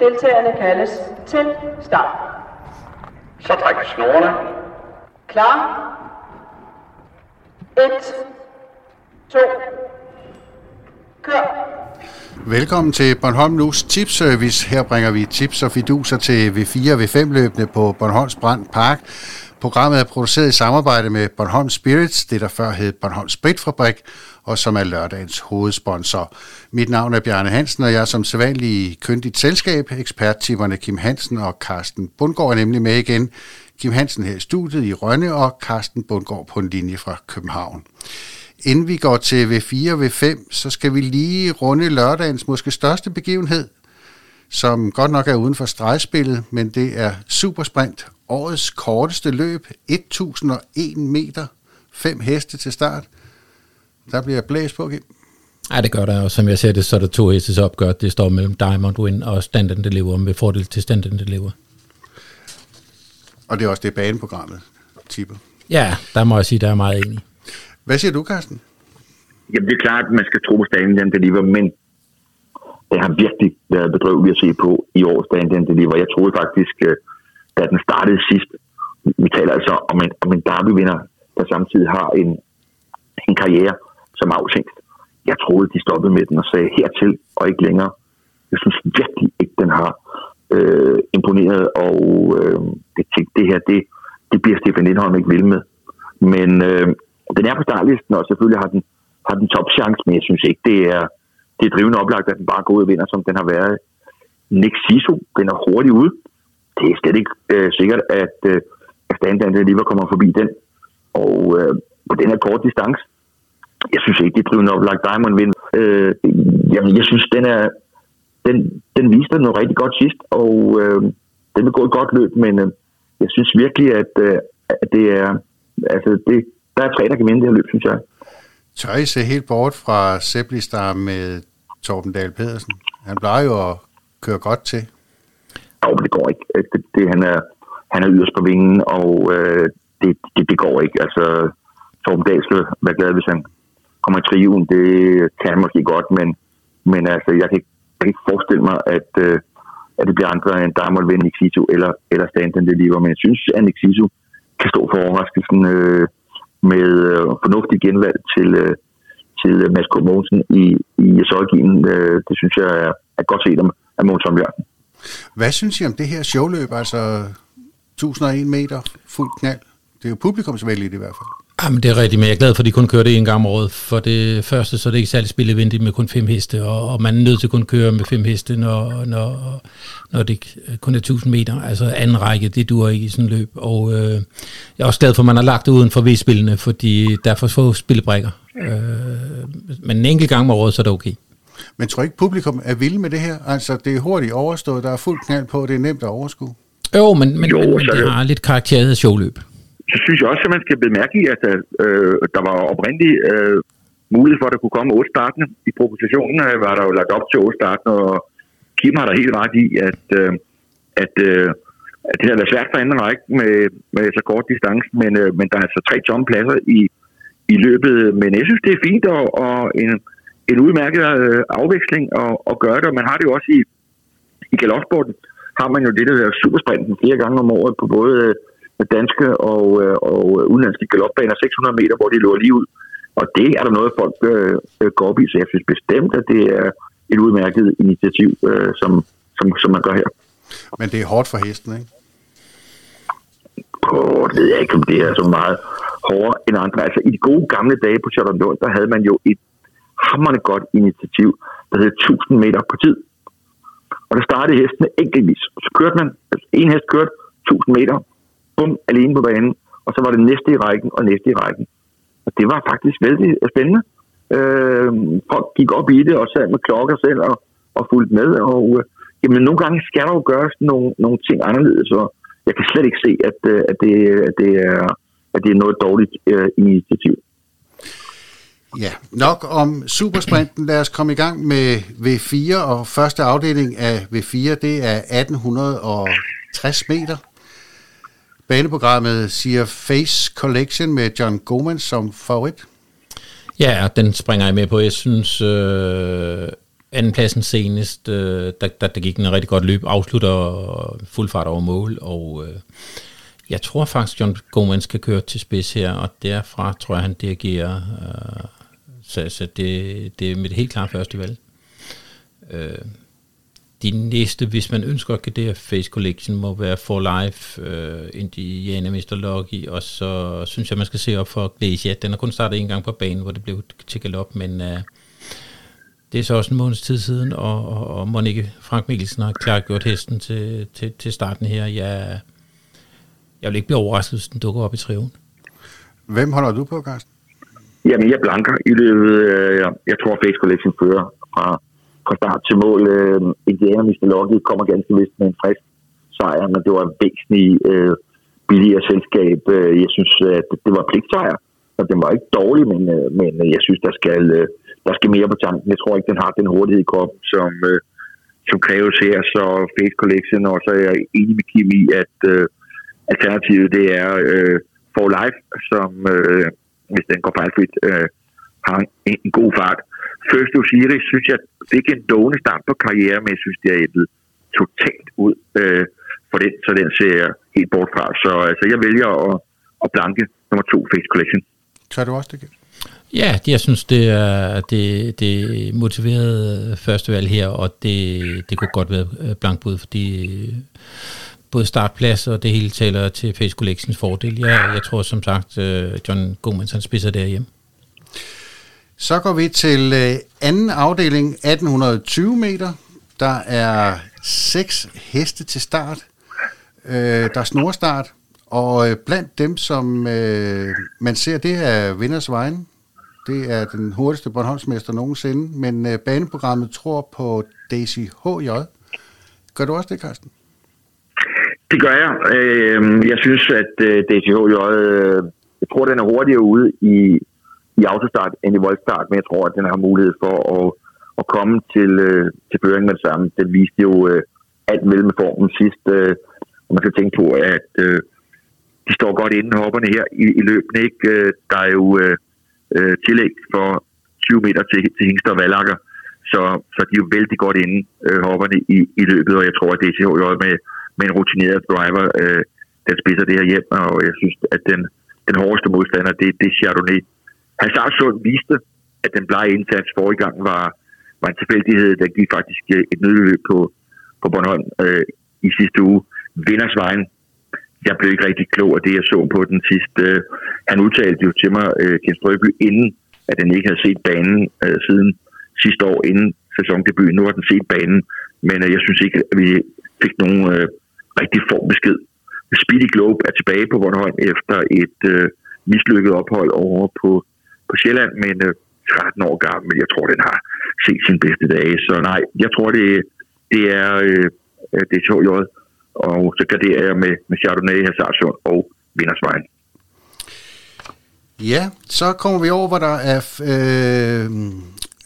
Deltagerne kaldes til start. Så træk snorene. Klar? 1, 2, kør. Velkommen til Bornholm Nus Tipservice. Her bringer vi tips og fiduser til V4 og V5-løbende på Bornholms Brand Park. Programmet er produceret i samarbejde med Bornholm Spirits, det der før hed Bornholm Spritfabrik, og som er lørdagens hovedsponsor. Mit navn er Bjarne Hansen, og jeg er som sædvanlig i køndigt selskab. Eksperttimerne Kim Hansen og Carsten Bundgaard er nemlig med igen. Kim Hansen her i studiet i Rønne, og Carsten Bundgaard på en linje fra København. Inden vi går til V4 og V5, så skal vi lige runde lørdagens måske største begivenhed, som godt nok er uden for stregspillet, men det er Supersprint, årets korteste løb, 1001 meter, fem heste til start. Der bliver blæst på, Kim. Ja, det gør der, og som jeg ser det, så er der to hestes opgør. Det står mellem Diamond Win og Standard Deliver, med fordel til Standard Deliver. Og det er også det baneprogrammet, tipper. Ja, der må jeg sige, der er meget enig. Hvad siger du, Carsten? Jamen, det er klart, at man skal tro på Stand Deliver, men det har virkelig været bedrøveligt at se på i år Stand Deliver. Jeg troede faktisk, øh, da den startede sidst, vi taler altså om en, om en derbyvinder, der samtidig har en, en karriere som afsænkt. Jeg troede, de stoppede med den og sagde hertil og ikke længere. Jeg synes virkelig ikke, den har øh, imponeret, og øh, det, det her, det, det bliver Stefan Lindholm ikke vil med. Men øh, den er på startlisten, og selvfølgelig har den, har den topchance, men jeg synes ikke, det er, det er drivende oplagt, at den bare går ud og vinder, som den har været. Nick Siso, den er hurtigt ude. Det er slet ikke øh, sikkert, at, øh, at Standard alligevel kommer forbi den. Og øh, på den her korte distance, jeg synes ikke, det er drivende oplagt Diamond vind. Øh, jamen, jeg synes, den er, den, den viste noget rigtig godt sidst, og øh, den vil gå et godt løb, men øh, jeg synes virkelig, at, øh, at det er, altså det, der er tre, der kan vinde det her løb, synes jeg. Tør I se helt bort fra Seplistar med Torben Dahl Pedersen? Han plejer jo at køre godt til. Jo, men det går ikke. Altså, det, det, han, er, han er yderst på vingen, og øh, det, det, det går ikke. Altså, Torben Dahl være glad, hvis han kommer i triven. Det kan han måske godt, men, men altså, jeg kan, ikke, jeg kan ikke forestille mig, at, øh, at det bliver andre end Diamond ved Nixisu eller, eller Stanton Deliver. Men jeg synes, at Nixisu kan stå for overraskelsen øh, med øh, fornuftig genvalg til, øh, til Mads K. Mogensen i, i Solgien. Øh, det synes jeg er, er godt set af Mogens Jørgensen. Hvad synes I om det her showløb, altså 1001 meter fuld knald? Det er jo publikumsvældigt i hvert fald. Jamen, det er rigtigt, men jeg er glad for, at de kun kører det en gang om året. For det første, så er det ikke særlig spillevendigt med kun fem heste, og, og man er nødt til at kun køre med fem heste, når, når, når det kun er 1000 meter. Altså anden række, det dur ikke i sådan løb. Og øh, jeg er også glad for, at man har lagt det uden for V-spillene, fordi der er for få spillebrækker. Øh, men en enkelt gang om året, så er det okay. Men tror ikke, publikum er vilde med det her? Altså, det er hurtigt overstået, der er fuld knald på, det er nemt at overskue. Jo, men, men, jo, men, men det har lidt karakter af showløb så synes jeg også, at man skal bemærke, at øh, der var oprindeligt øh, mulighed for, at der kunne komme otte startende. I propositionen øh, var der jo lagt op til otte startende, og Kim har da helt ret i, at, øh, at, øh, at det har været svært for anden række med, med så kort distance, men, øh, men der er altså tre tomme pladser i, i løbet. Men jeg synes, det er fint og, og en, en udmærket øh, afveksling at, at gøre det, og man har det jo også i, i galopsporten, har man jo det, der hedder supersprinten flere gange om året på både danske og, øh, og udenlandske galopbaner 600 meter, hvor de løber lige ud. Og det er der noget, folk øh, øh, går op i, så jeg synes bestemt, at det er et udmærket initiativ, øh, som, som, som man gør her. Men det er hårdt for hesten, ikke? Åh, det ved jeg ikke, om det er så meget hårdere end andre. Altså, i de gode gamle dage på Charlotte der havde man jo et hammerne godt initiativ, der hedder 1000 meter på tid. Og der startede hestene enkeltvis. Så kørte man, altså en hest kørte 1000 meter, bum, alene på banen, og så var det næste i rækken og næste i rækken. Og det var faktisk vældig spændende. Øh, folk gik op i det og sad med klokker selv og, og fulgte med. Og øh, jamen, nogle gange skal der jo gøres nogle, nogle ting anderledes, og jeg kan slet ikke se, at, øh, at, det, at, det, er, at det er noget dårligt øh, initiativ. Ja, nok om supersprinten. Lad os komme i gang med V4, og første afdeling af V4, det er 1860 meter. Baneprogrammet siger Face Collection med John Goman som favorit. Ja, den springer jeg med på. Jeg synes, øh, andenpladsen senest, øh, der, der, der gik en rigtig godt løb, afslutter fuld fart over mål, og øh, jeg tror faktisk, John Goman skal køre til spids her, og derfra tror jeg, han dirigerer. Øh, så så det, det er mit helt klare første valg. Øh, de næste, hvis man ønsker at det her Face Collection, må være For Life, øh, Indiana Mr. Lucky, og så synes jeg, man skal se op for Glacier. Den har kun startet en gang på banen, hvor det blev til op, men øh, det er så også en måneds tid siden, og, og, og Monique Frank Mikkelsen har klart gjort hesten til, til, til starten her. Jeg, jeg vil ikke blive overrasket, hvis den dukker op i triven. Hvem holder du på, Carsten? Jamen, jeg blanker i løbet. Øh, jeg, jeg tror, Face Collection fører fra fra start til mål. Øh, Indiana Mr. Kommer ganske vist med en frisk sejr, men det var en væsentlig øh, billigere selskab. Øh, jeg synes, at det var pligtsejr, og den var ikke dårlig, men, øh, men jeg synes, der skal, øh, der skal mere på tanken. Jeg tror ikke, den har den hurtighed i kroppen, som, øh, som kræves her. Så Face Collection, og så er jeg enig med Kim i, at øh, alternativet det er øh, For Life, som øh, hvis den går fejlfrit, øh, har en, en god fart. First Osiris synes jeg fik en dårlig start på karriere, men jeg synes, det er æblet totalt ud øh, for den, så den ser jeg helt bort fra. Så altså, jeg vælger at, at blanke nummer to Face Collection. Tager du også det, Ja, jeg synes, det er det, det motiverede første valg her, og det, det kunne godt være øh, blankbud, fordi både startplads og det hele taler til Face Collections fordel. Jeg, jeg tror som sagt, øh, John Gomans han spidser derhjemme. Så går vi til øh, anden afdeling, 1820 meter. Der er seks heste til start. Øh, der er snorstart, og øh, blandt dem, som øh, man ser, det er Vinders Vejen. Det er den hurtigste Bornholmsmester nogensinde, men øh, baneprogrammet tror på Daisy H.J. Gør du også det, Carsten? Det gør jeg. Øh, jeg synes, at øh, Daisy Øh, jeg tror, den er hurtigere ude i, i autostart end i voldstart, men jeg tror, at den har mulighed for at, at komme til, øh, til føring med det samme. Den viste jo øh, alt mellem formen sidst, øh, og man skal tænke på, at øh, de står godt inden hopperne her i, i løbene. Ikke? Øh, der er jo øh, øh tillæg for 20 meter til, til Hingster og Valakker, så, så de er jo vældig godt inde øh, hopperne i, i løbet, og jeg tror, at DCH med, med en rutineret driver, øh, der spidser det her hjem, og jeg synes, at den, den hårdeste modstander, det, det er Chardonnay, Hazardsund viste, at den blege indsats forrige gang var, var en tilfældighed. Der gik faktisk øh, et nødløb på, på Bornholm øh, i sidste uge. Vindersvejen. Jeg blev ikke rigtig klog af det, jeg så på den sidste. Øh, han udtalte jo til mig, øh, Ken Strøby, inden at den ikke havde set banen øh, siden sidste år, inden sæsondebuten. Nu har den set banen, men øh, jeg synes ikke, at vi fik nogen øh, rigtig formbesked. Speedy Globe er tilbage på Bornholm efter et øh, mislykket ophold over på på Sjælland, men øh, 13 år gammel. Jeg tror, den har set sin bedste dage. Så nej, jeg tror, det, det er øh, øh det er HJ, og så garderer jeg med, med Chardonnay, Hazardsund og Vindersvejen. Ja, så kommer vi over, hvor der er øh,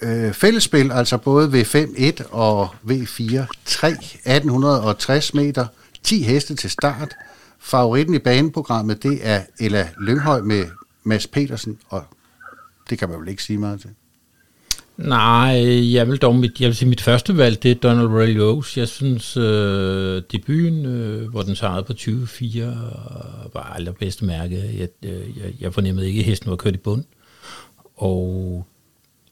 øh, fællesspil, altså både V5-1 og V4-3, 1860 meter, 10 heste til start. Favoritten i baneprogrammet, det er Ella Lynghøj med Mads Petersen og det kan man vel ikke sige meget til? Nej, jeg vil dog mit, jeg vil sige, mit første valg, det er Donald Ray Rose. Jeg synes, øh, debuten, øh, hvor den sejrede på 24, øh, var allerbedste mærke. Jeg, øh, jeg, jeg fornemmede ikke, at hesten var kørt i bund. Og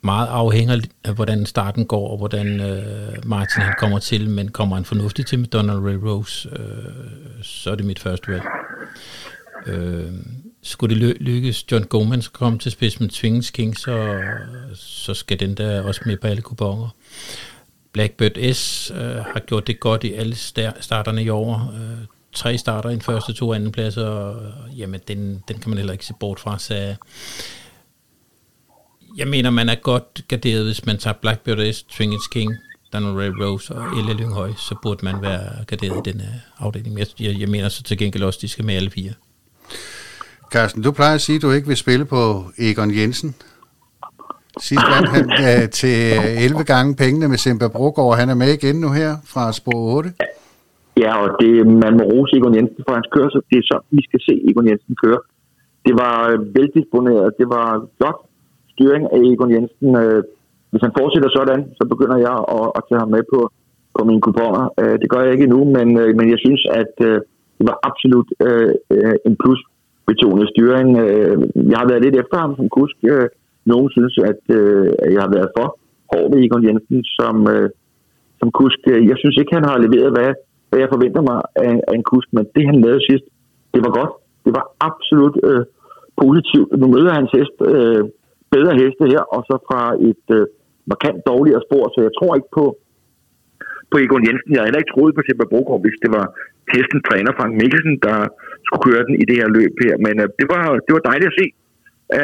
meget afhænger af, hvordan starten går, og hvordan øh, Martin han kommer til, men kommer han fornuftigt til med Donald Ray Rose, øh, så er det mit første valg. Øh, skulle det lykkes John Goman at komme til spids med Twingens King, så, så skal den der også med på alle kuponer. Blackbird S øh, har gjort det godt i alle starterne i år. Øh, tre starter i en første, to anden plads, og jamen, den, den kan man heller ikke se bort fra. Så jeg mener, man er godt garderet, hvis man tager Blackbird S, Twingens King, Daniel Ray Rose og Elle Lynghøj, så burde man være garderet i den afdeling. Jeg, jeg, jeg mener så til gengæld også, at de skal med alle fire. Carsten, du plejer at sige, at du ikke vil spille på Egon Jensen. Sidst vandt han uh, til 11 gange pengene med Simba Brogaard. Han er med igen nu her fra spor 8. Ja, og det, man må rose Egon Jensen for hans kørsel. Det er sådan, vi skal se Egon Jensen køre. Det var veldisponeret. Det var flot styring af Egon Jensen. Øh, hvis han fortsætter sådan, så begynder jeg at, at tage ham med på, på mine kuponer. Øh, det gør jeg ikke endnu, men, øh, men jeg synes, at øh, det var absolut øh, øh en plus betonet styring. Øh, jeg har været lidt efter ham som kusk. Øh, nogen synes, at, øh, jeg har været for hård ved Egon Jensen som, øh, som kusk. Jeg synes ikke, han har leveret, hvad, hvad jeg forventer mig af, af en kusk, men det han lavede sidst, det var godt. Det var absolut øh, positivt. Nu møder hans hest, øh, bedre heste her, og så fra et øh, markant dårligere spor, så jeg tror ikke på, på Egon Jensen. Jeg havde heller ikke troet på Simba Brogaard, hvis det var testen træner Frank Mikkelsen, der skulle køre den i det her løb her. Men øh, det, var, det var dejligt at se,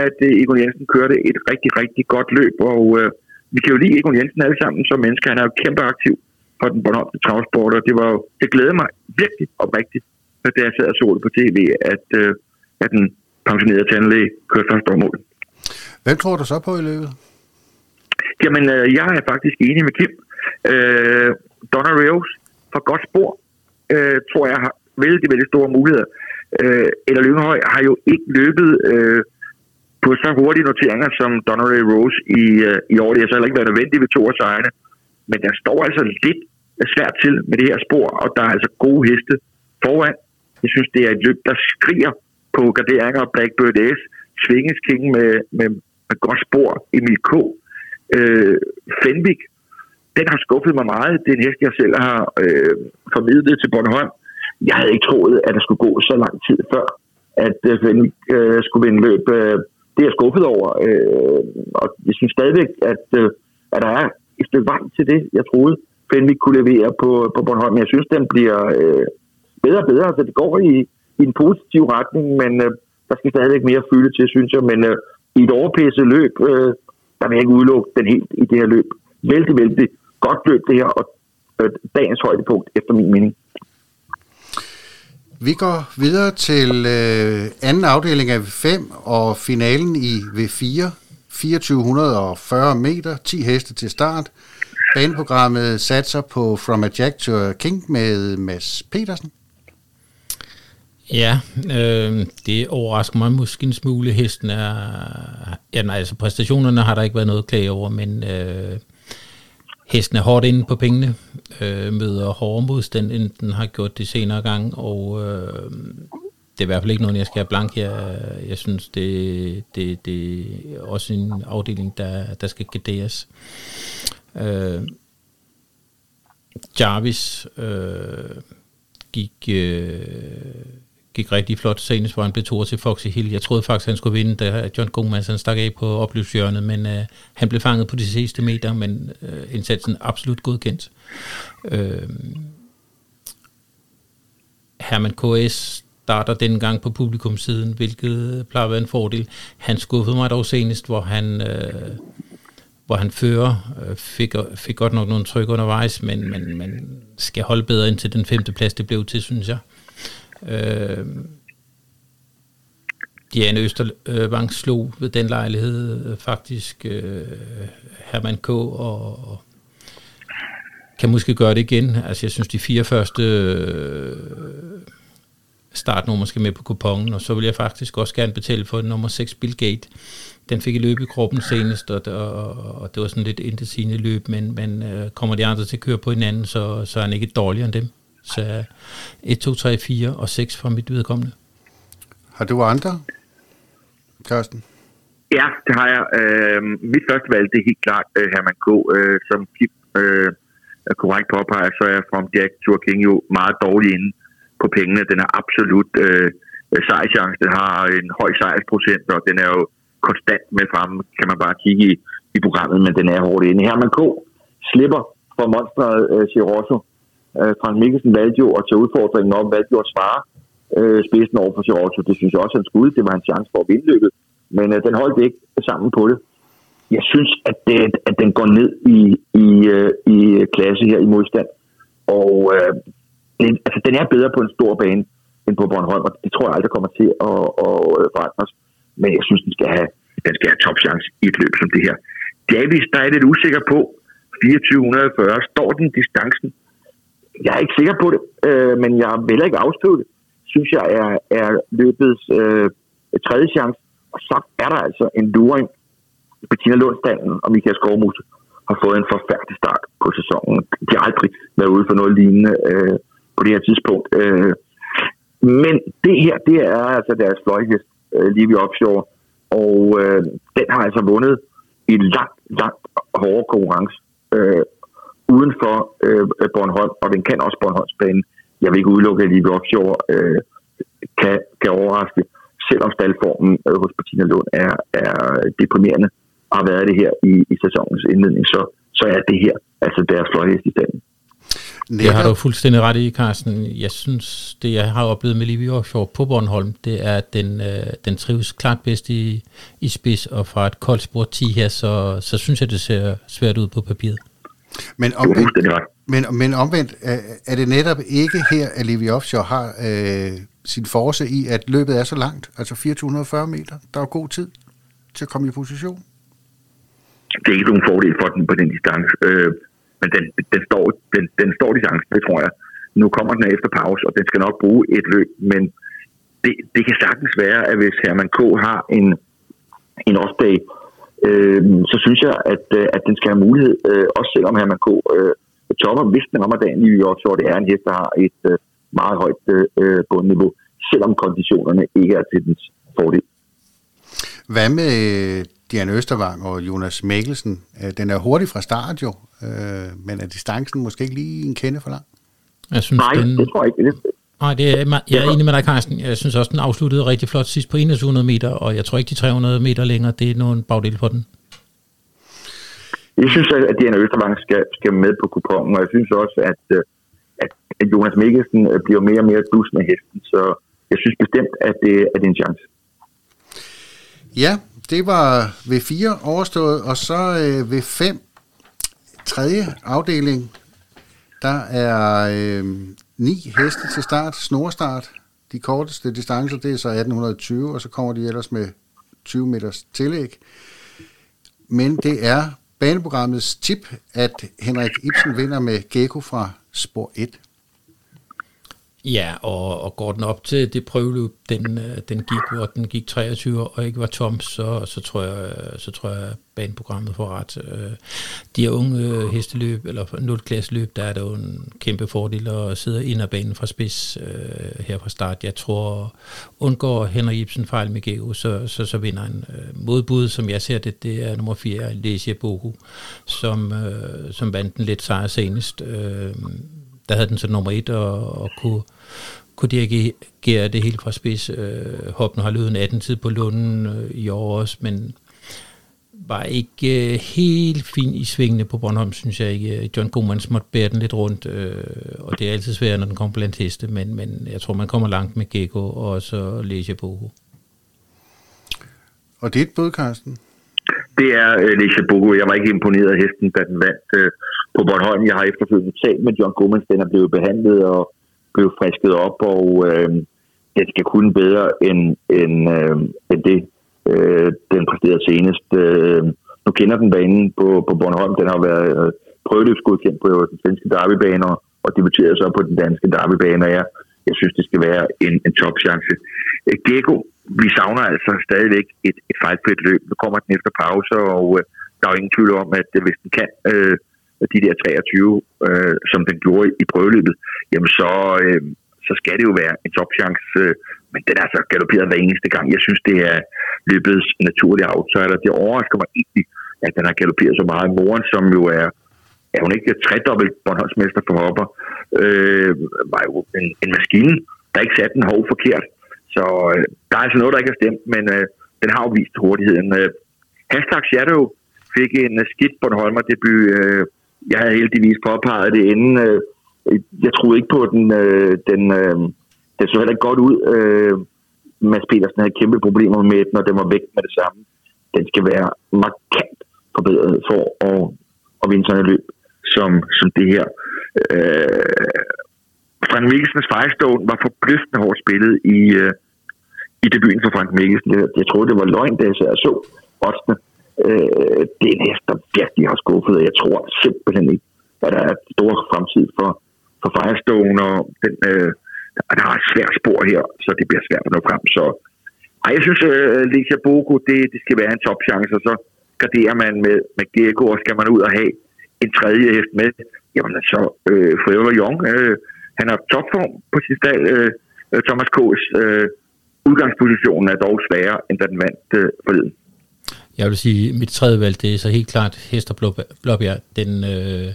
at øh, Egon Jensen kørte et rigtig, rigtig godt løb, og øh, vi kan jo lide Egon Jensen alle sammen som mennesker. Han er jo kæmpe aktiv for den Bornholmske travsport, og det, var det glæder mig virkelig oprigtigt, da jeg sad og så det på tv, at, øh, at den pensionerede tandlæge kørte første mål. Hvem tror du så på i løbet? Jamen, øh, jeg er faktisk enig med Kim. Øh, Donna Rios fra godt spor, øh, tror jeg har vældig, vældig store muligheder. Øh, eller Lyngehøj har jo ikke løbet øh, på så hurtige noteringer som Donnery Rose i, øh, i år. Det har så heller ikke været nødvendigt ved to af sejrene. Men der står altså lidt svært til med det her spor, og der er altså gode heste foran. Jeg synes, det er et løb, der skriger på garderinger og Blackbird S. Svinges King med, med godt spor. Emil K. Øh, Fenvik. Den har skuffet mig meget. Det er en hest, jeg selv har øh, formidlet til Bornholm. Jeg havde ikke troet, at der skulle gå så lang tid før, at øh, Fenvik øh, skulle vinde løb. Øh, det er jeg skuffet over. Øh, og jeg synes stadigvæk, at, øh, at der er et stykke vej til det, jeg troede, Fenvik kunne levere på, på Bornholm. Jeg synes, den bliver øh, bedre og bedre. så det går i, i en positiv retning, men øh, der skal stadigvæk mere fylde til, synes jeg. Men øh, i et overpæsset løb, øh, der vil jeg ikke udelukke den helt i det her løb. Vældig, vældig godt løb det her, og øh, dagens højdepunkt, efter min mening. Vi går videre til øh, anden afdeling af V5 og finalen i V4. 2440 meter, 10 heste til start. Baneprogrammet satser på From a Jack to a King med Mads Petersen. Ja, øh, det overrasker mig måske en smule. Hesten er... Ja, nej, altså præstationerne har der ikke været noget at klage over, men øh, Hesten er hårdt inde på pengene, øh, møder hårdere modstand, end den har gjort det senere gang, og øh, det er i hvert fald ikke noget, jeg skal have blank her. Jeg synes, det, det, det er også en afdeling, der, der skal gederes. Øh, Jarvis øh, gik... Øh, gik rigtig flot senest, hvor han blev to til Foxy Hill. Jeg troede faktisk, han skulle vinde, da John Gomez han stak af på opløbshjørnet, men øh, han blev fanget på de sidste meter, men øh, indsatsen absolut godkendt. Øh, Herman KS starter denne gang på publikumsiden, hvilket plejer at være en fordel. Han skuffede mig dog senest, hvor han, øh, hvor han fører, øh, fik, fik godt nok nogle tryk undervejs, men man, man skal holde bedre ind til den femte plads, det blev til, synes jeg. Øh, Diane Østerbank slog ved den lejlighed øh, faktisk øh, Herman K. og, og kan måske gøre det igen. Altså jeg synes de fire første øh, startnummer skal med på kupongen, og så vil jeg faktisk også gerne betale for nummer 6 Bill Gate. Den fik i løb i kroppen senest, og, og, og det var sådan lidt intetsigende løb, men, men øh, kommer de andre til at køre på hinanden, så, så er han ikke dårligere end dem. Så 1, 2, 3, 4 og 6 fra mit vedkommende. Har du andre, Karsten? Ja, det har jeg. Øh, mit første valg, det er helt klart øh, Herman K. Øh, som Kip øh, korrekt påpeger, så er From Jack Tour King jo meget dårlig inde på pengene. Den er absolut øh, sejrchance. Den har en høj sejrsprocent, og den er jo konstant med frem, kan man bare kigge i, i programmet, men den er hårdt inde. Herman K. slipper for monstret øh, Girosso Øh, Frank Mikkelsen valgte jo at tage udfordringen op, valgte jo at svare øh, spidsen over for Giorgio. Det synes jeg også, han skulle. Det var en chance for at vinde løbet. Men øh, den holdt ikke sammen på det. Jeg synes, at, det, at den går ned i, i, øh, i klasse her i modstand. Og øh, den, altså, den er bedre på en stor bane end på Bornholm, og det tror jeg aldrig kommer til at, at, at forandre os. Men jeg synes, den skal have, den skal have topchance i et løb som det her. Davis, der er lidt usikker på, 2440, står den distancen jeg er ikke sikker på det, øh, men jeg vil heller ikke afskrive det. Synes jeg er, er løbets øh, tredje chance. Og så er der altså en luring Bettina Lundstanden og Michael Skovmus har fået en forfærdelig start på sæsonen. De har aldrig været ude for noget lignende øh, på det her tidspunkt. Øh, men det her, det er altså deres fløjhest, øh, lige ved Offshore, og øh, den har altså vundet i langt, langt hårdere konkurrence øh, uden for øh, Bornholm, og den kan også Bornholmsbanen. Jeg vil ikke udelukke, at lige Offshore øh, kan, kan overraske, selvom staldformen øh, hos Bettina Lund er, er deprimerende, og har været det her i, i sæsonens indledning, så, så er det her altså deres fløjhest i standen. Det har du fuldstændig ret i, Carsten. Jeg synes, det jeg har oplevet med Livy Offshore på Bornholm, det er, at den, øh, den trives klart bedst i, i spids, og fra et koldt spor 10 her, så, så synes jeg, det ser svært ud på papiret. Men omvendt, men, men omvendt er, er det netop ikke her, at Livy Offshore har øh, sin force i, at løbet er så langt, altså 440 meter. Der er god tid til at komme i position. Det er ikke nogen fordel for den på den distance. Øh, men den, den, står, den, den står distancen, det tror jeg. Nu kommer den efter pause, og den skal nok bruge et løb, men det, det kan sagtens være, at hvis Herman K. har en, en off-day, øh, så synes jeg, at, øh, at den skal have mulighed, øh, også selvom Herman K. Øh, topper, hvis den rammer dagen i New York, så det er en hest, der har et øh, meget højt øh, bundniveau, selvom konditionerne ikke er til dens fordel. Hvad med Diana Østervang og Jonas Mikkelsen? Øh, den er hurtig fra start jo, øh, men er distancen måske ikke lige en kende for lang? Jeg synes, Nej, den... det tror jeg ikke. Nej, det er, jeg er enig med dig, Carsten. Jeg synes også, den afsluttede rigtig flot sidst på 2100 meter, og jeg tror ikke, de 300 meter længere, det er nogen bagdel på den. Jeg synes, at Diana Østervang skal, skal med på kupongen, og jeg synes også, at, øh, at, at Jonas Mikkelsen øh, bliver mere og mere dus med hesten, så jeg synes bestemt, at det, at det er en chance. Ja, det var V4 overstået, og så øh, V5, tredje afdeling, der er øh, ni heste til start, snorstart. De korteste distancer, det er så 1820, og så kommer de ellers med 20 meters tillæg. Men det er baneprogrammets tip, at Henrik Ibsen vinder med Gecko fra spor 1. Ja, og, og går den op til det prøveløb, den, øh, den gik, hvor den gik 23 og ikke var tom, så, så, tror jeg, så tror jeg, baneprogrammet får ret. Øh, de her unge øh, hesteløb, eller 0 løb, der er det jo en kæmpe fordel at sidde ind af banen fra spids øh, her fra start. Jeg tror, undgår Henrik Ibsen fejl med Geo, så, så, så vinder en modbud, som jeg ser det, det er nummer 4, Lesia Bohu, som, øh, som vandt den lidt sejr senest. Øh, der havde den så nummer et og, og kunne, kunne dirigere det hele fra spids. Øh, Hoppen har løbet en 18 tid på Lunden øh, i år også, men var ikke øh, helt fin i svingene på Bornholm, synes jeg ikke. John Gomans måtte bære den lidt rundt, øh, og det er altid svært, når den kommer blandt heste, men, men jeg tror, man kommer langt med Gecko og så Leisha Bogo. Og det er et bud, Carsten? Det er uh, Leisha Bogo. Jeg var ikke imponeret af hesten, da den vandt uh, på Bornholm. Jeg har efterfølgende talt med John Gummans, Den er blevet behandlet og blevet frisket op, og øh, det skal kunne bedre end, end, øh, end det, øh, den præsterede senest. Øh, nu kender den banen på, på Bornholm. Den har været øh, prøveløbsgodkendt på den svenske derbybane, og, og så på den danske derbybane, og jeg, jeg synes, det skal være en, en topchance. Uh, vi savner altså stadigvæk et, et fejlfrit løb. Nu kommer den efter pause, og øh, der er jo ingen tvivl om, at øh, hvis den kan øh, de der 23, øh, som den gjorde i, prøveløbet, jamen så, øh, så skal det jo være en topchance. Øh, men den er altså så galopperet hver eneste gang. Jeg synes, det er løbets naturlige outsider. Det overrasker mig egentlig, at den har galopperet så meget. Moren, som jo er, er hun ikke tredobbelt Bornholmsmester for hopper, øh, var jo en, en maskine, der ikke satte den hov forkert. Så øh, der er altså noget, der ikke er stemt, men øh, den har jo vist hurtigheden. Øh, hashtag Shadow fik en øh, skidt Bornholmer-debut Øh, jeg havde heldigvis påpeget det inden. Øh, jeg troede ikke på den. Øh, den, øh, den så heller ikke godt ud. Øh, Mads Petersen havde kæmpe problemer med den, og den var væk med det samme. Den skal være markant forbedret for at, at vinde sådan et løb som, som det her. Øh, Frank Mikkelsens Firestone var forbløffende hårdt spillet i, øh, i debuten for Frank Mikkelsen. Jeg, jeg troede, det var løgn, da jeg så oddsene. Øh, det er en hest, der virkelig har skuffet, og jeg tror simpelthen ikke, at der er stor fremtid for, for Firestone, og den, øh, der har et svært spor her, så det bliver svært at nå frem. Så ej, jeg synes, øh, Lesia Bogo, det, det skal være en topchance, og så garderer man med, med Diego, og skal man ud og have en tredje hest med, jamen så øh, Forever Young, øh, han har topform på sin stald, øh, Thomas K's øh, udgangsposition er dog sværere, end da den vandt øh, forleden. Jeg vil sige, mit tredje valg, det er så helt klart Hester Blåbjerg. Den, øh,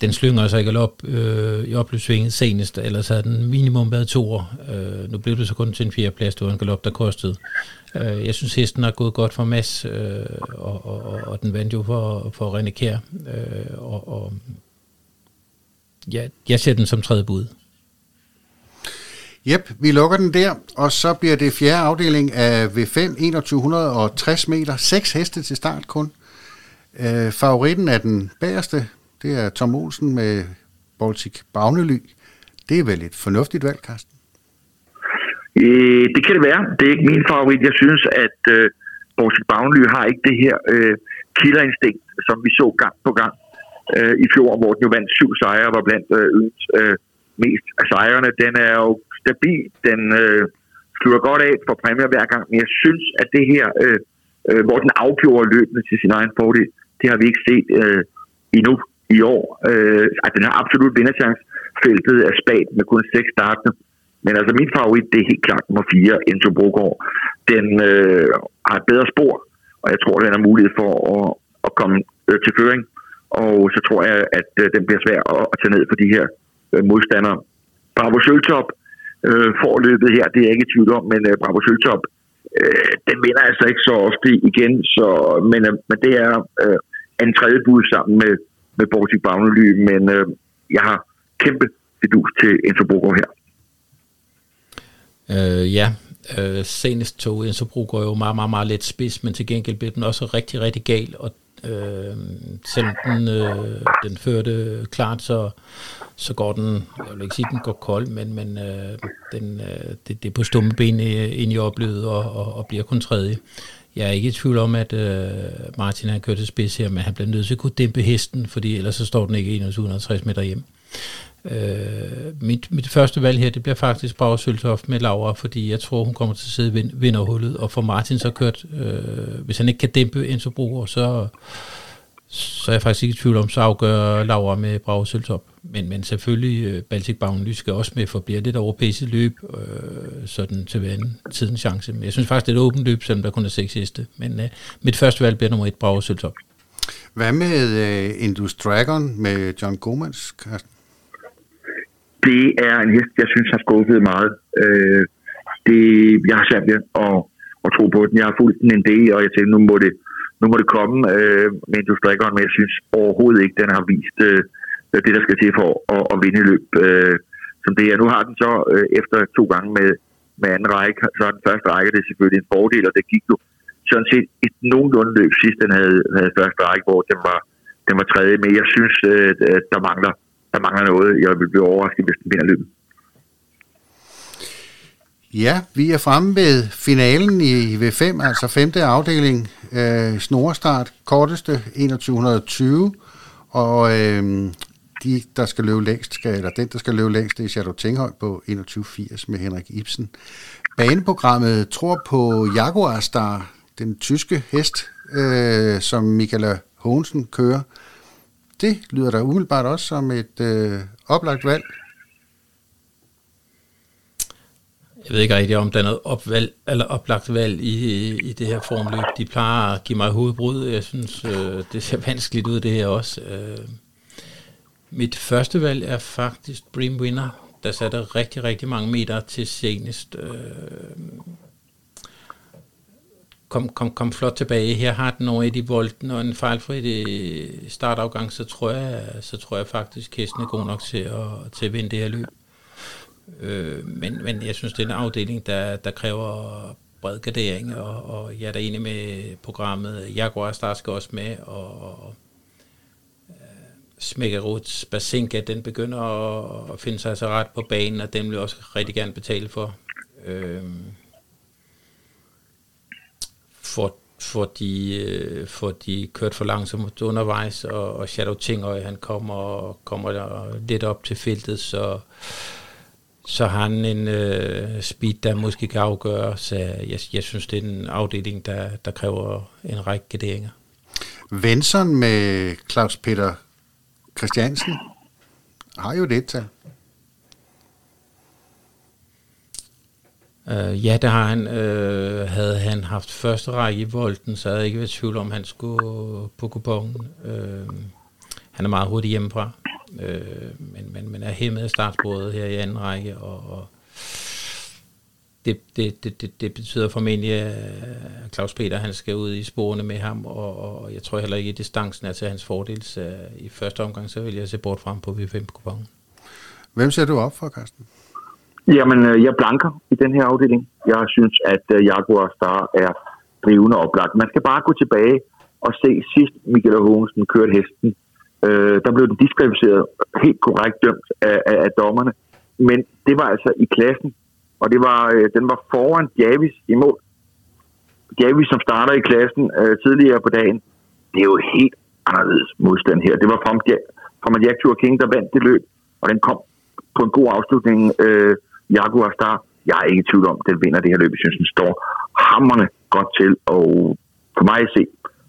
den slynger sig ikke op øh, i opløbsvinget senest, ellers havde den minimum været to år. Øh, nu blev det så kun til en fjerdeplads, det var en galop, der kostede. Øh, jeg synes, hesten har gået godt for Mads, øh, og, og, og, og den vandt jo for, for René Kjær. Øh, og, og ja, jeg ser den som tredje bud. Jep, vi lukker den der, og så bliver det fjerde afdeling af V5, 2160 meter, seks heste til start kun. Øh, favoritten er den bagerste, det er Tom Olsen med Baltic Bagnely. Det er vel et fornuftigt valg, Carsten? Øh, det kan det være. Det er ikke min favorit. Jeg synes, at øh, Baltic Bagnely har ikke det her øh, killerinstinkt, som vi så gang på gang øh, i fjor, hvor den jo vandt syv sejre og var blandt øh, øh, mest af sejrene. Den er jo stabil. Den øh, slutter godt af for præmier hver gang. Men jeg synes, at det her, øh, øh, hvor den afgjorde løbende til sin egen fordel, det har vi ikke set øh, endnu i år. Øh, at den har absolut vinderchance. Feltet er spagt med kun seks startende. Men altså, min favorit, det er helt klart nummer 4, Enzo Brogaard. Den øh, har et bedre spor, og jeg tror, den har mulighed for at, at komme øh, til føring. Og så tror jeg, at øh, den bliver svær at, at tage ned for de her øh, modstandere. Bravo Søltop øh, får løbet her, det er jeg ikke i tvivl om, men øh, Bravo Søltop, øh, den vinder altså ikke så ofte igen, så, men, øh, men det er øh, en tredje bud sammen med, med Baltic Bagnely, men øh, jeg har kæmpe fidus til Enzo her. Øh, ja, øh, senest tog Enzo Brogaard jo meget, meget, meget let spids, men til gengæld blev den også rigtig, rigtig gal, og øh, selvom den, øh, den førte klart, så, så går den, jeg vil ikke sige, den går kold, men, men øh, den, øh, det, det er på stumme ben øh, ind i opløbet og, og, og bliver kun tredje. Jeg er ikke i tvivl om, at øh, Martin har kørt til spids her, men han bliver nødt til at kunne dæmpe hesten, fordi ellers så står den ikke 160 meter hjem. Øh, mit, mit første valg her, det bliver faktisk Bauer Søltoft med Laura, fordi jeg tror, hun kommer til at sidde i vinderhullet, og for Martin så kørt, øh, hvis han ikke kan dæmpe Enzo Bruger, så, så er jeg faktisk ikke i tvivl om, så afgør Laura med Brage Søltoft. Men, men selvfølgelig, øh, Baltic Bagnly skal også med, for bliver det et europæisk løb, øh, sådan til hver tidens chance. Men jeg synes faktisk, det er et åbent løb, selvom der kun er seks heste. Men øh, mit første valg bliver nummer et, Brage Søltoft. Hvad med uh, Indus Dragon med John Gomans, Carsten? Det er en hest, jeg synes har skuffet meget. Øh, det, jeg har svært ved at, at tro på den. Jeg har fulgt den en del, og jeg tænkte, nu må det, nu må det komme øh, med Indus strikker men jeg synes overhovedet ikke, den har vist øh, det, der skal til for at, at vinde løb. Øh, som det er. Nu har den så øh, efter to gange med, med anden række, så er den første række det er selvfølgelig en fordel, og det gik jo sådan set et nogenlunde løb sidst, den havde, havde første række, hvor den var, den var tredje, men jeg synes, øh, der mangler der mangler noget. Jeg vil blive overrasket, hvis den vinder løbet. Ja, vi er fremme ved finalen i V5, altså femte afdeling, øh, snorestart, korteste 2120, og øh, de, der skal løbe længst, skal, eller den, der skal løbe længst, det er Shadow Tinghøj på 2180 med Henrik Ibsen. Baneprogrammet tror på Jaguar Star, den tyske hest, øh, som Michaela Hohensen kører. Det lyder da umiddelbart også som et øh, oplagt valg. Jeg ved ikke rigtig, om der er noget opvalg, eller oplagt valg i, i det her formløb. De plejer at give mig hovedbrud. Jeg synes, øh, det ser vanskeligt ud, det her også. Øh, mit første valg er faktisk Dream Winner, der satte rigtig, rigtig mange meter til senest. Øh, kom, kom, kom flot tilbage. Her har den over i volden og en fejlfri startafgang, så tror jeg, så tror jeg faktisk, at hesten er god nok til at, til at vinde det her løb. Øh, men, men jeg synes, det er en afdeling, der, der kræver bred gardering, og, og jeg er da enig med programmet. Jaguar Star skal også med, og, og øh, Smækkeruts Basinka, den begynder at, at finde sig så ret på banen, og den vil også rigtig gerne betale for. Øh, for, for, de, øh, for de kørt for langsomt undervejs, og, og Shadow Tingøj, han kommer, kommer der lidt op til feltet, så så har han en øh, speed, der måske kan afgøre, så jeg, jeg synes, det er en afdeling, der, der kræver en række graderinger. Venson med Claus Peter Christiansen har jo det tal. Uh, ja, det har han. Uh, havde han haft første række i volden, så havde jeg ikke været tvivl om, han skulle på kupongen. Uh, øh, han er meget hurtig hjemmefra, uh, men, men, men er hæmmet af startsporet her i anden række, og, og det, det, det, det, det betyder formentlig, at Claus Peter han skal ud i sporene med ham, og, og jeg tror heller ikke, at distancen er til hans fordel, så i første omgang, så vil jeg se bort frem på V5-kupongen. Hvem ser du op for, Carsten? Jamen, øh, jeg blanker i den her afdeling. Jeg synes, at øh, Jaguar Star er drivende oplagt. Man skal bare gå tilbage og se sidst Michael Hogensen kørte hesten. Øh, der blev den diskvalificeret, helt korrekt dømt af, af, af dommerne. Men det var altså i klassen, og det var, øh, den var foran Javis i mål. Javis, som starter i klassen øh, tidligere på dagen, det er jo helt anderledes modstand her. Det var fra, fra Jack King, der vandt det løb, og den kom på en god afslutning. Øh, Jaguar Star, jeg er ikke i tvivl om, den vinder det her løb. Jeg synes, den står hammerne godt til, og for mig at se,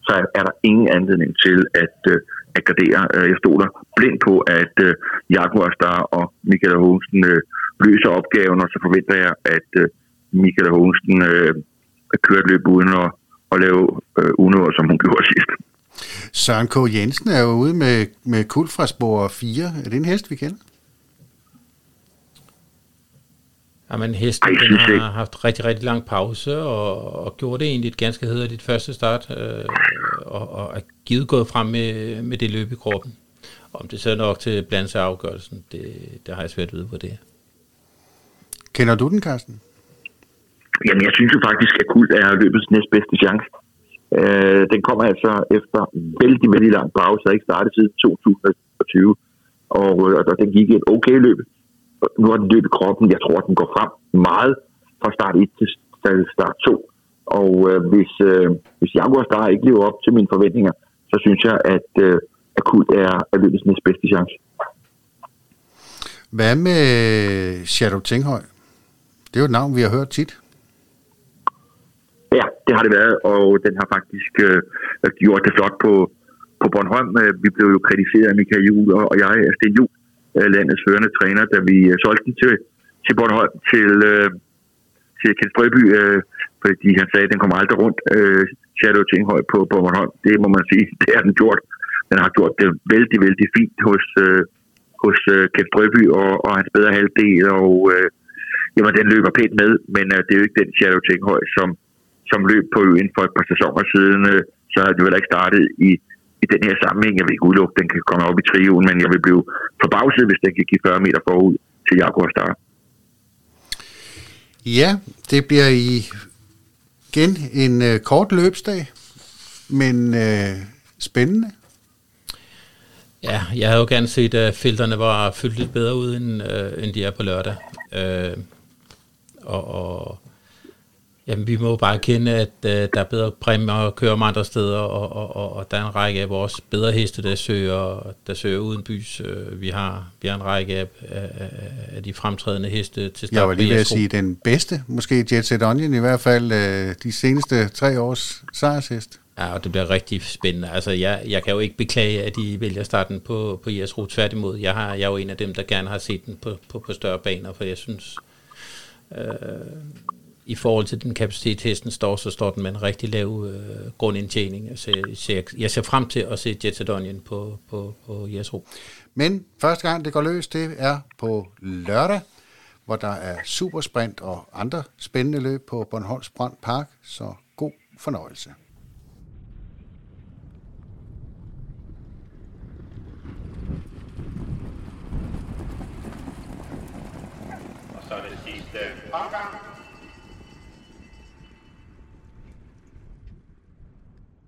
så er der ingen anledning til at, øh, at gradere. Øh, jeg stoler blind på, at øh, Jaguar Star og Michael Hohensen øh, løser opgaven, og så forventer jeg, at øh, Michael Hohensen øh, kører et løb uden at, at lave øh, unøver, som hun gjorde sidst. Søren K. Jensen er jo ude med, med kul fra spor 4. Er det en hest, vi kender? Men hesten Ej, den har ikke. haft rigtig, rigtig lang pause, og, og gjorde det egentlig et ganske hederligt første start, øh, og, og er givet gået frem med, med det løb i kroppen. Om det så er nok til blandt sig afgørelsen, det, det har jeg svært at vide på det. Kender du den, Carsten? Jamen, jeg synes jo faktisk, at Kult er løbets næstbedste chance. Øh, den kommer altså efter vældig, vældig lang pause, der ikke startet siden 2020, og, og den gik et okay løb nu har den løbet kroppen. Jeg tror, at den går frem meget fra start 1 til start 2. Og øh, hvis, øh, hvis Jaguar Star ikke lever op til mine forventninger, så synes jeg, at øh, Akult er, er løbets næst bedste chance. Hvad med Shadow Tinghøj? Det er jo et navn, vi har hørt tit. Ja, det har det været, og den har faktisk øh, gjort det flot på, på Bornholm. Øh, vi blev jo kritiseret af Michael Juhl og jeg, Sten Juhl, landets førende træner, da vi øh, solgte den til, til Bornholm, til, øh, til Kent Strøby, øh, fordi han sagde, at den kommer aldrig rundt. Øh, Shadow Tinghøj på, på Bornholm, det må man sige, det har den gjort. Den har gjort det vældig, vældig fint hos, øh, hos øh, Kent Strøby og, og hans bedre halvdel, og øh, jamen, den løber pænt med, men øh, det er jo ikke den Shadow Tinghøj, som, som løb på øen for et par sæsoner siden, øh, så havde det vel ikke startet i i den her sammenhæng. Jeg vil ikke udelukke, at den kan komme op i trioen, men jeg vil blive forbavset, hvis den kan give 40 meter forud til Jaguar Star. Ja, det bliver i igen en øh, kort løbsdag, men øh, spændende. Ja, jeg havde jo gerne set, at filterne var fyldt lidt bedre ud, end, øh, end de er på lørdag. Øh, og, og Jamen, vi må bare kende, at uh, der er bedre præmier at køre med andre steder, og, og, og, og der er en række af vores bedre heste, der søger, der søger uden bys. Uh, vi, har, vi har en række af, af, af de fremtrædende heste til start. Jeg var lige ved at sige, den bedste, måske Jet Set Onion i hvert fald, uh, de seneste tre års sejrshest. Ja, og det bliver rigtig spændende. Altså, jeg, jeg kan jo ikke beklage, at de vælger starten på, på IS Rute. Tværtimod, jeg, har, jeg er jo en af dem, der gerne har set den på, på, på større baner, for jeg synes, øh, i forhold til den kapacitet, hesten står, så står den med en rigtig lav øh, grundindtjening. Altså, jeg, ser, jeg ser frem til at se Jet Onion på, på, på Jesro. Men første gang det går løs, det er på lørdag, hvor der er supersprint og andre spændende løb på Bornholms Brand Park, så god fornøjelse. Og så er det sidste omgang.